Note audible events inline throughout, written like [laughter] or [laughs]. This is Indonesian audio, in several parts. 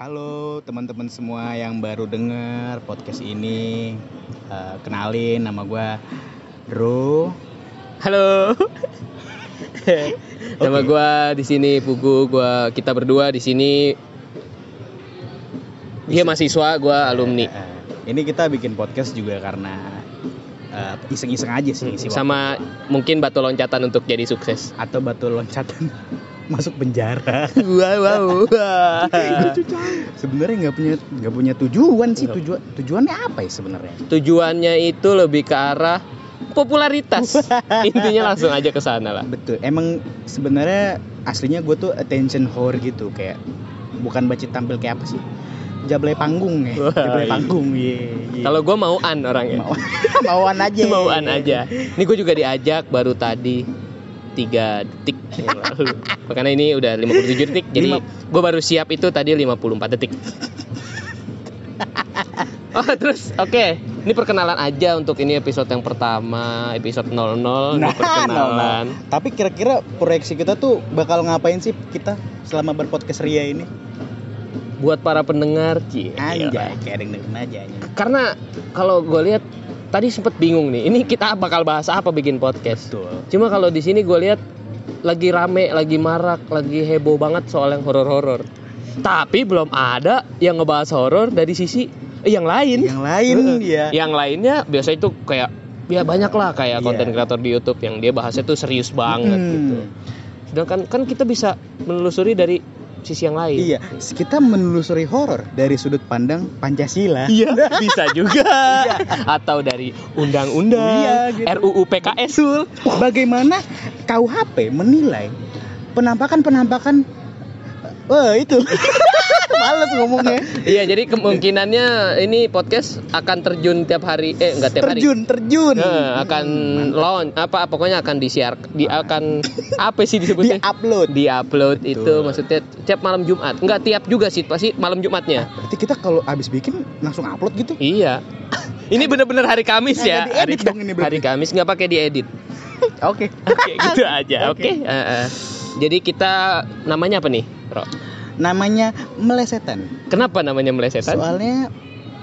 Halo teman-teman semua yang baru dengar podcast ini. Eh, kenalin nama gue Bro. Halo. [laughs] Nama gua di sini Pugu, gua kita berdua di sini. Dia mahasiswa, gua alumni. Eh, ini kita bikin podcast juga karena eh, iseng-iseng aja sih isi waktu. Sama mungkin batu loncatan untuk jadi sukses. atau batu loncatan [laughs] masuk penjara. Wow, wow. sebenarnya nggak punya nggak punya tujuan sih tujuan tujuannya apa ya sebenarnya? Tujuannya itu lebih ke arah popularitas. [laughs] Intinya langsung aja ke sana lah. Betul. Emang sebenarnya aslinya gue tuh attention whore gitu kayak bukan baca tampil kayak apa sih? Jablay panggung ya. Wah, Jablay iya. panggung. Iya. iya. Kalau gua mauan orangnya. Mau- [laughs] mauan aja. Mauan aja. Ini gue juga diajak baru tadi tiga detik. [laughs] Makanya ini udah 57 detik. Jadi gue baru siap itu tadi 54 detik. [laughs] Oh terus oke ini perkenalan aja untuk ini episode yang pertama episode 00 ini Nah, perkenalan Tapi kira-kira proyeksi kita tuh bakal ngapain sih kita selama berpodcast Ria ini? buat para pendengar Cie, Anjay, kayak dengerin aja karena kalau gue lihat tadi sempet bingung nih ini kita bakal bahas apa bikin podcast Betul. Cuma kalau di sini gue lihat lagi rame, lagi marak, lagi heboh banget soal yang horor-horor. Tapi belum ada yang ngebahas horor dari sisi yang lain. Yang lain ya. Yang lainnya biasa itu kayak ya banyak lah kayak Iya. konten kreator di YouTube yang dia bahasnya tuh serius banget Hmm. gitu. Sedangkan kan kita bisa menelusuri dari sisi yang lain. Iya, kita menelusuri horor dari sudut pandang Pancasila. Iya, [laughs] bisa juga. Atau dari undang-undang, Iya, gitu. RUU PKS. Bagaimana KUHP menilai penampakan-penampakan Wah, itu. [laughs] Males ngomongnya. [laughs] Iya, jadi kemungkinannya ini podcast akan terjun tiap hari eh enggak tiap hari. Terjun, terjun. Nah, akan launch apa pokoknya akan disiar di akan [laughs] apa sih Di disebutnya? upload. Di upload itu maksudnya tiap malam Jumat. Enggak tiap juga sih, pasti malam Jumatnya. Berarti kita kalau habis bikin langsung upload gitu. Iya. Ini bener-bener hari Kamis ya. Kagak Hari, dong ini hari Kamis nggak pakai diedit. Oke. [laughs] Oke, gitu aja. Oke. Oke. Eh, eh. Jadi kita namanya apa nih, Ro? Namanya melesetan. Kenapa namanya melesetan? Soalnya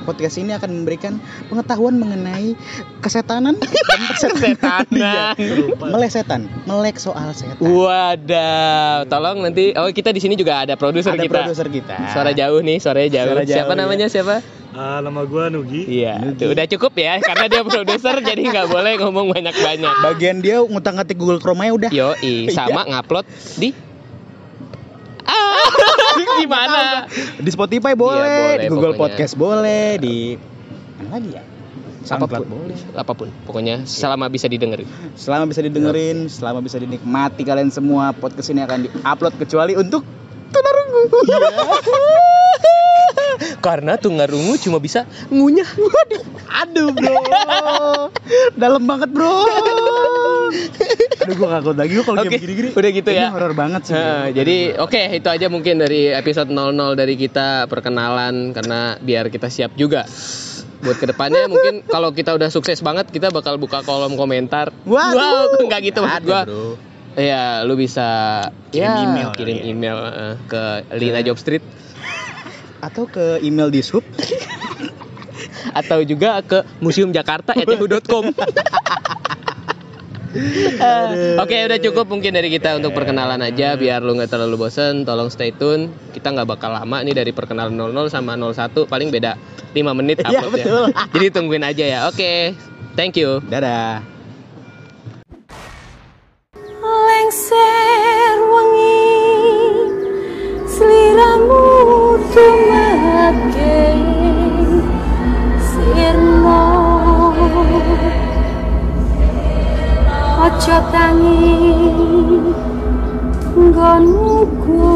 podcast ini akan memberikan pengetahuan mengenai kesetanan dan Kesetanan. Iya. Melesetan, melek soal setan. Wadah, tolong nanti. Oh, kita di sini juga ada produser Ada kita. produser kita. Suara jauh nih, suaranya jauh. Suara jauh, siapa ya. namanya siapa? Ah, nama gua Nugi. Iya, Nugi. tuh, udah cukup ya, karena dia produser [laughs] jadi nggak boleh ngomong banyak-banyak. Bagian dia ngutang ngatik Google Chrome nya udah. Yoi, sama [laughs] ngupload di Ah, [laughs] gimana? Di Spotify boleh, Iya, boleh, di Google pokoknya. Podcast boleh, di mana lagi ya? Apa pun, boleh. apa pun, pokoknya selama bisa didengerin. Selama bisa didengerin, selama bisa dinikmati kalian semua, podcast ini akan diupload kecuali untuk tunarungu. [laughs] Karena tungarungu cuma bisa ngunyah. Waduh, Aduh bro, dalam banget bro. [laughs] Aduh gue takut lagi gue kalau Oke, kayak gini-gini. udah gitu Ini ya. horor banget sih. Nah, jadi oke itu aja mungkin dari episode 00 dari kita perkenalan karena biar kita siap juga buat ke depannya [laughs] mungkin kalau kita udah sukses banget kita bakal buka kolom komentar. Waduh. Wow, [laughs] nggak gitu maksud gua. bro. Ya, lu bisa Kirim ya, email kirim ya. email eh, ke Lina Job Street [laughs] Atau ke email di sub. atau juga ke Museum Oke udah cukup mungkin dari kita untuk perkenalan aja biar lu nggak terlalu bosen tolong stay tune. Kita nggak bakal lama nih dari perkenalan 00 sama 01 paling beda 5 menit Iya, upload betul. [laughs] jadi tungguin aja ya. Oke thank you. Dadah. lengser wengi sliramu tumake aja tangi nggonku